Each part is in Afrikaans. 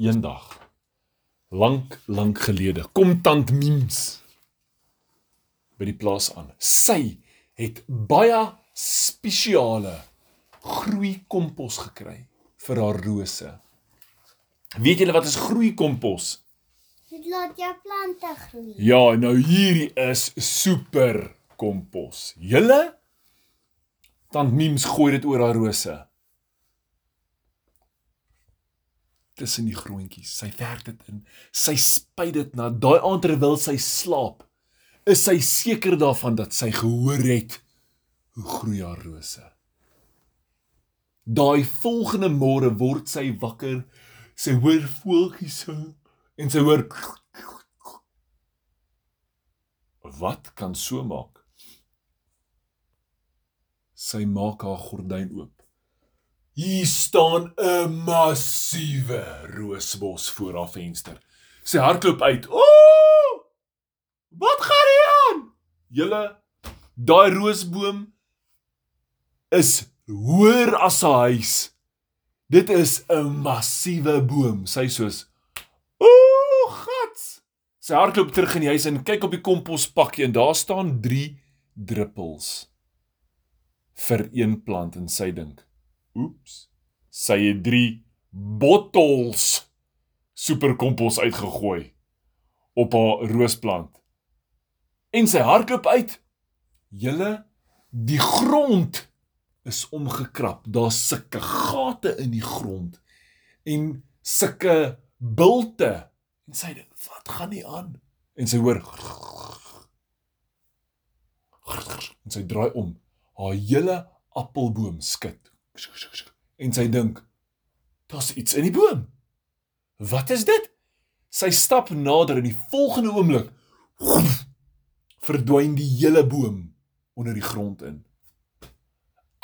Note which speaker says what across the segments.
Speaker 1: Eendag lank lank gelede kom tant Mims by die plaas aan. Sy het baie spesiale groei kompos gekry vir haar rose. Weet julle wat is groei kompos?
Speaker 2: Dit laat jou plante groei.
Speaker 1: Ja, nou hierdie is super kompos. Julle tant Mims gooi dit oor haar rose. Tussen die groontjies. Sy werk dit in. Sy spuit dit na daai aand terwyl sy slaap. Is sy seker daarvan dat sy gehoor het hoe groei haar rose. Daai volgende môre word sy wakker. Sy hoor voeltjies sing en sy hoor Wat kan so maak? Sy maak haar gordyn oop. Hier staan 'n massiewe roosbos voor haar venster. Sy hardloop uit. Ooh! Wat gaan hier aan? Julle, daai roosboom is hoër as 'n huis. Dit is 'n massiewe boom. Sy soos Ooh, gats. Sy hardloop terug in die huis en kyk op die kompospakkie en daar staan 3 druppels vir een plant en sy dink Oeps. Sy het 3 bottels superkompos uitgegooi op haar roosplant. En sy hardloop uit. Julle, die grond is omgekrap. Daar's sulke gate in die grond en sulke bulte. En sy dink, "Wat gaan nie aan?" En sy hoor en sy draai om. Haar hele appelboom skud en sy dink daar's iets in die boom. Wat is dit? Sy stap nader en die volgende oomblik verdwyn die hele boom onder die grond in.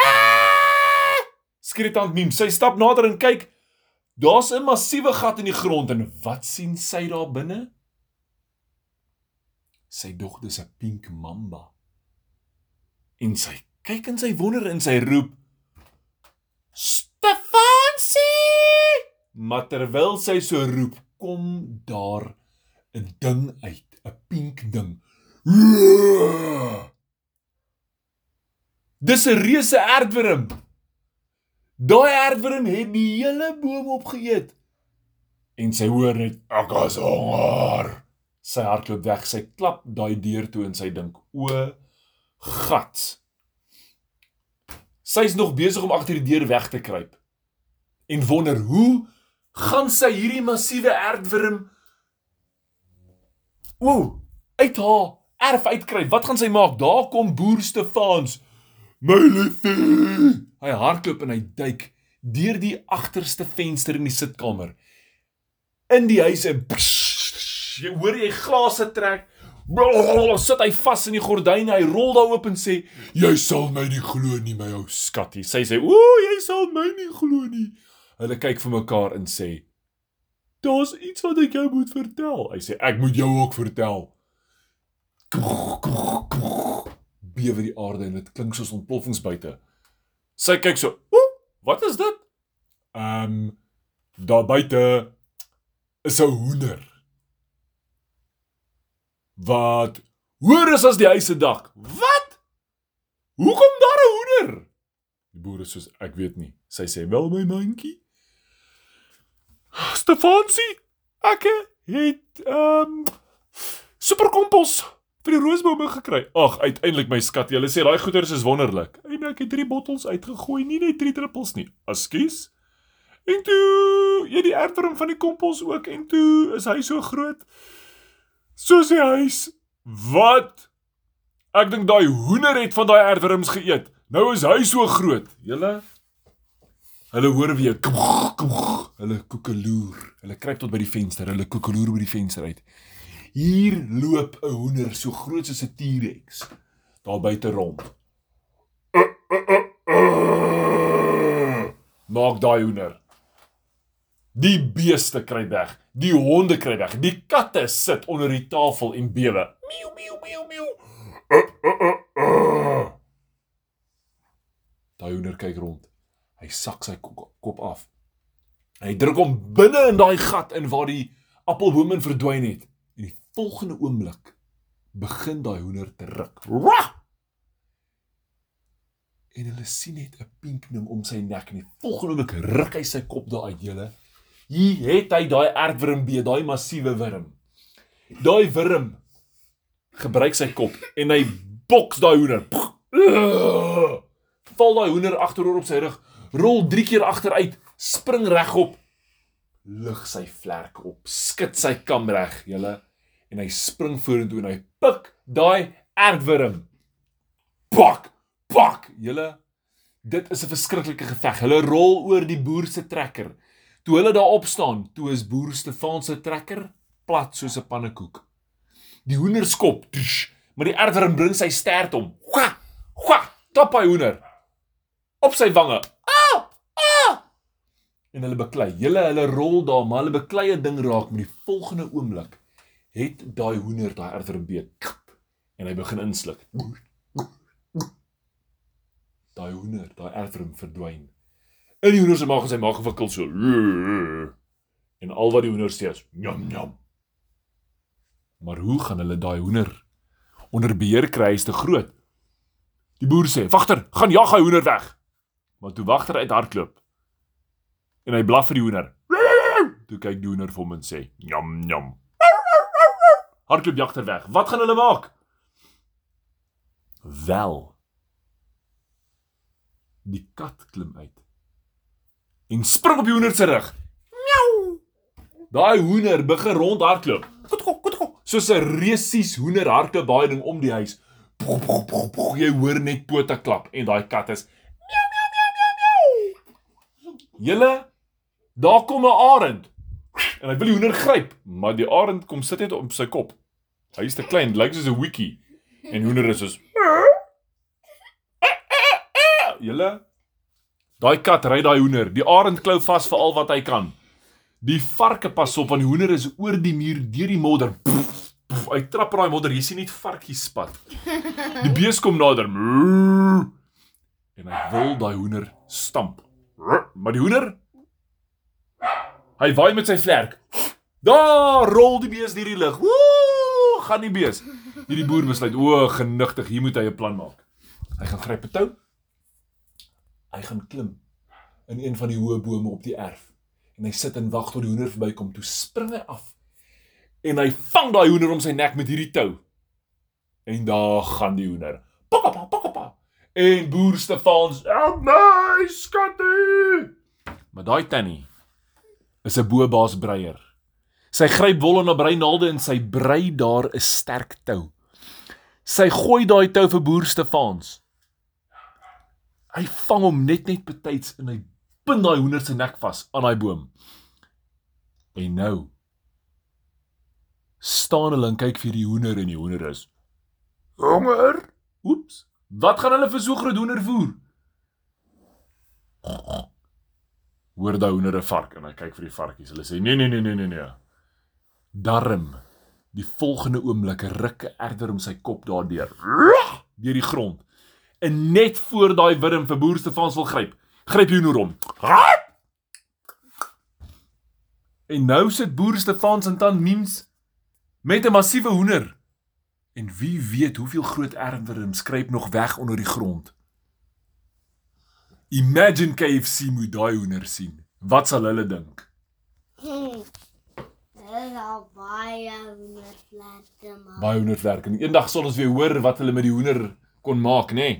Speaker 1: Ah! Skree tant Miem, sy stap nader en kyk. Daar's 'n massiewe gat in die grond en wat sien sy daar binne? Sy dog dis 'n pink mamba. En sy kyk en sy wonder en sy roep: Stefansie! Maar terwyl sy so roep, kom daar 'n ding uit, 'n pink ding. Dis 'n reuse aardwurm. Daai aardwurm het die hele boom opgeëet. En sy hoor net ek is honger. Sy hardloop weg, sy klap daai deur toe en sy dink: "O, gats." Sy's nog besig om agter die deur weg te kruip en wonder hoe gaan sy hierdie massiewe aardwurm ooh uit haar erf uitkry. Wat gaan sy maak? Daar kom boer Stefans. My liefie. Hy hardloop en hy duik deur die agterste venster in die sitkamer in die huis en jy hoor jy glase trek sit hy vas in die gordyne, hy rol daar oop en sê: "Jy sal my nie glo nie, my ou skatjie." Sy sê: "O, jy sal my nie glo nie." Hulle kyk vir mekaar en sê: "Daar's iets wat ek jou moet vertel." Hy sê: "Ek moet jou ook vertel." Bewe die aarde en dit klink soos ontploffings buite. Sy kyk so: "O, wat is dit?" Ehm um, daar buite is 'n hoender. Wat? Hoor is as die huis se dak. Wat? Hoekom daar 'n hoender? Die boere sê ek weet nie. Sy sê wel my mandjie. Stefansie, ek het ehm um, superkompos vir die roosbome gekry. Ag, uiteindelik my skat, jy sê daai goeders is wonderlik. En ek het 3 bottels uitgegooi, nie net 3 druppels nie. Ekskuus. En toe, jy die erfdom van die kompos ook en toe is hy so groot. Soos die huis. Wat? Ek dink daai hoender het van daai aardwurms geëet. Nou is hy so groot. Julle Hulle hoor weer hulle koekeloer. Hulle kruip tot by die venster. Hulle koekeloer by die venster uit. Hier loop 'n hoender so groot soos 'n T-Rex daar buite rond. Maak daai hoender. Die beeste kry weg. Die honde kry weg. Die katte sit onder die tafel en bewe. Miau miau miau miau. Uh, uh, uh, uh. Daai honder kyk rond. Hy sak sy kop af. Hy druk hom binne in daai gat in waar die appelboom in verdwyn het. En die volgende oomblik begin daai hoender te ruk. Rah! En hulle sien net 'n pink ding om sy nek en die volgende oomblik ruk hy sy kop daar uit julle. Hier het hy daai erfwurmbee, daai massiewe wurm. Daai wurm gebruik sy kop en hy boks daai hoender. Ugh! Val daai hoender agteroor op sy rug, rol 3 keer agteruit, spring regop, lig sy vlerk op, skud sy kam reg, julle, en hy spring vorentoe en hy pik daai erfwurm. Pak, pak, julle. Dit is 'n verskriklike geveg. Hulle rol oor die boer se trekker. Toe hulle daar op staan, toe is boer Stefan se trekker plat soos 'n pannekoek. Die hoender skop, tsh, maar die erfwurm bring sy stert om. Gwa! Gwa! Top hy hoender. Op sy wange. Ah! Ah! En hulle beklei. Hulle hulle rol daar, maar hulle beklei 'n ding raak met die volgende oomblik het daai hoender daai erfwurm beet en hy begin insluk. Daai hoender, daai erfwurm verdwyn. In die hoender se maag en sy maag gewikkel so. En al wat die hoender sê is njam njam. Maar hoe gaan hulle daai hoender onder beheer kry? Hy's te groot. Die boer sê: "Wagter, gaan jag hy hoender weg." Maar toe wagter uit hardloop en hy blaf vir die hoender. Toe kyk die hoender vir hom en sê: "Njam njam." Hardloop jagter weg. Wat gaan hulle maak? Wel. Die kat klim uit en spring op die hoender se rug. Miau. Daai hoender begin rondhardloop. Kotko, kotko. Soos 'n resies hoender hardloop daai ding om die huis. Pof, pof, pof, pof, jy hoor net pote klap en daai kat is miau miau miau miau miau. Julle daar kom 'n arend. En hy wil die hoender gryp, maar die arend kom sit net op sy kop. Hy is te klein, lyk soos 'n wiki. En hoender is soos Julle Daai kat ry daai hoender. Die arend klou vas vir al wat hy kan. Die varke pas op want die hoender is oor die muur deur die modder. Pff, pff, hy trap raai modder. Jy sien net varkies spat. Die bees kom nader. En hy wil daai hoender stamp. Maar die hoender Hy waai met sy vlerk. Daar rol die bees deur die lug. Woe, gaan die bees. Hierdie boer besluit, o, genigtig, hier moet hy 'n plan maak. Hy gaan gryp 'n tou. Hy gaan klim in een van die hoë bome op die erf en hy sit en wag tot die hoender verbykom. Toe spring hy af en hy vang daai hoender om sy nek met hierdie tou. En daar gaan die hoender. Pakapa, pakapa. En boer Stefans, "Help my, skattie!" Maar daai tannie is 'n boebaas breier. Sy gryp wol en 'n breinaalde en sy brei daar 'n sterk tou. Sy gooi daai tou vir boer Stefans. Hy vang hom net net betyds en hy pin daai hoender se nek vas aan daai boom. En nou staan hulle en kyk vir die hoender en die hoender is honger. Oeps. Wat gaan hulle vir so groot hoender voer? Hoor daai hoender 'n vark en hy kyk vir die varkies. Hulle sê nee nee nee nee nee nee. Darm. Die volgende oomblik ruk 'n erder om sy kop daardeur. Deur die grond. En net voor daai wurm vir boer Stefans wil gryp, gryp hy hoender om. En nou sit boer Stefans en tant Mims met 'n massiewe hoender. En wie weet hoeveel groot erwwurms skryp nog weg onder die grond. Imagine KFC moet daai hoender sien. Wat sal hulle dink?
Speaker 2: Is al baie hoendervlekke maar.
Speaker 1: Baie hoenderwerk en eendag sal ons weer hoor wat hulle met die hoender kon maak, nê? Nee?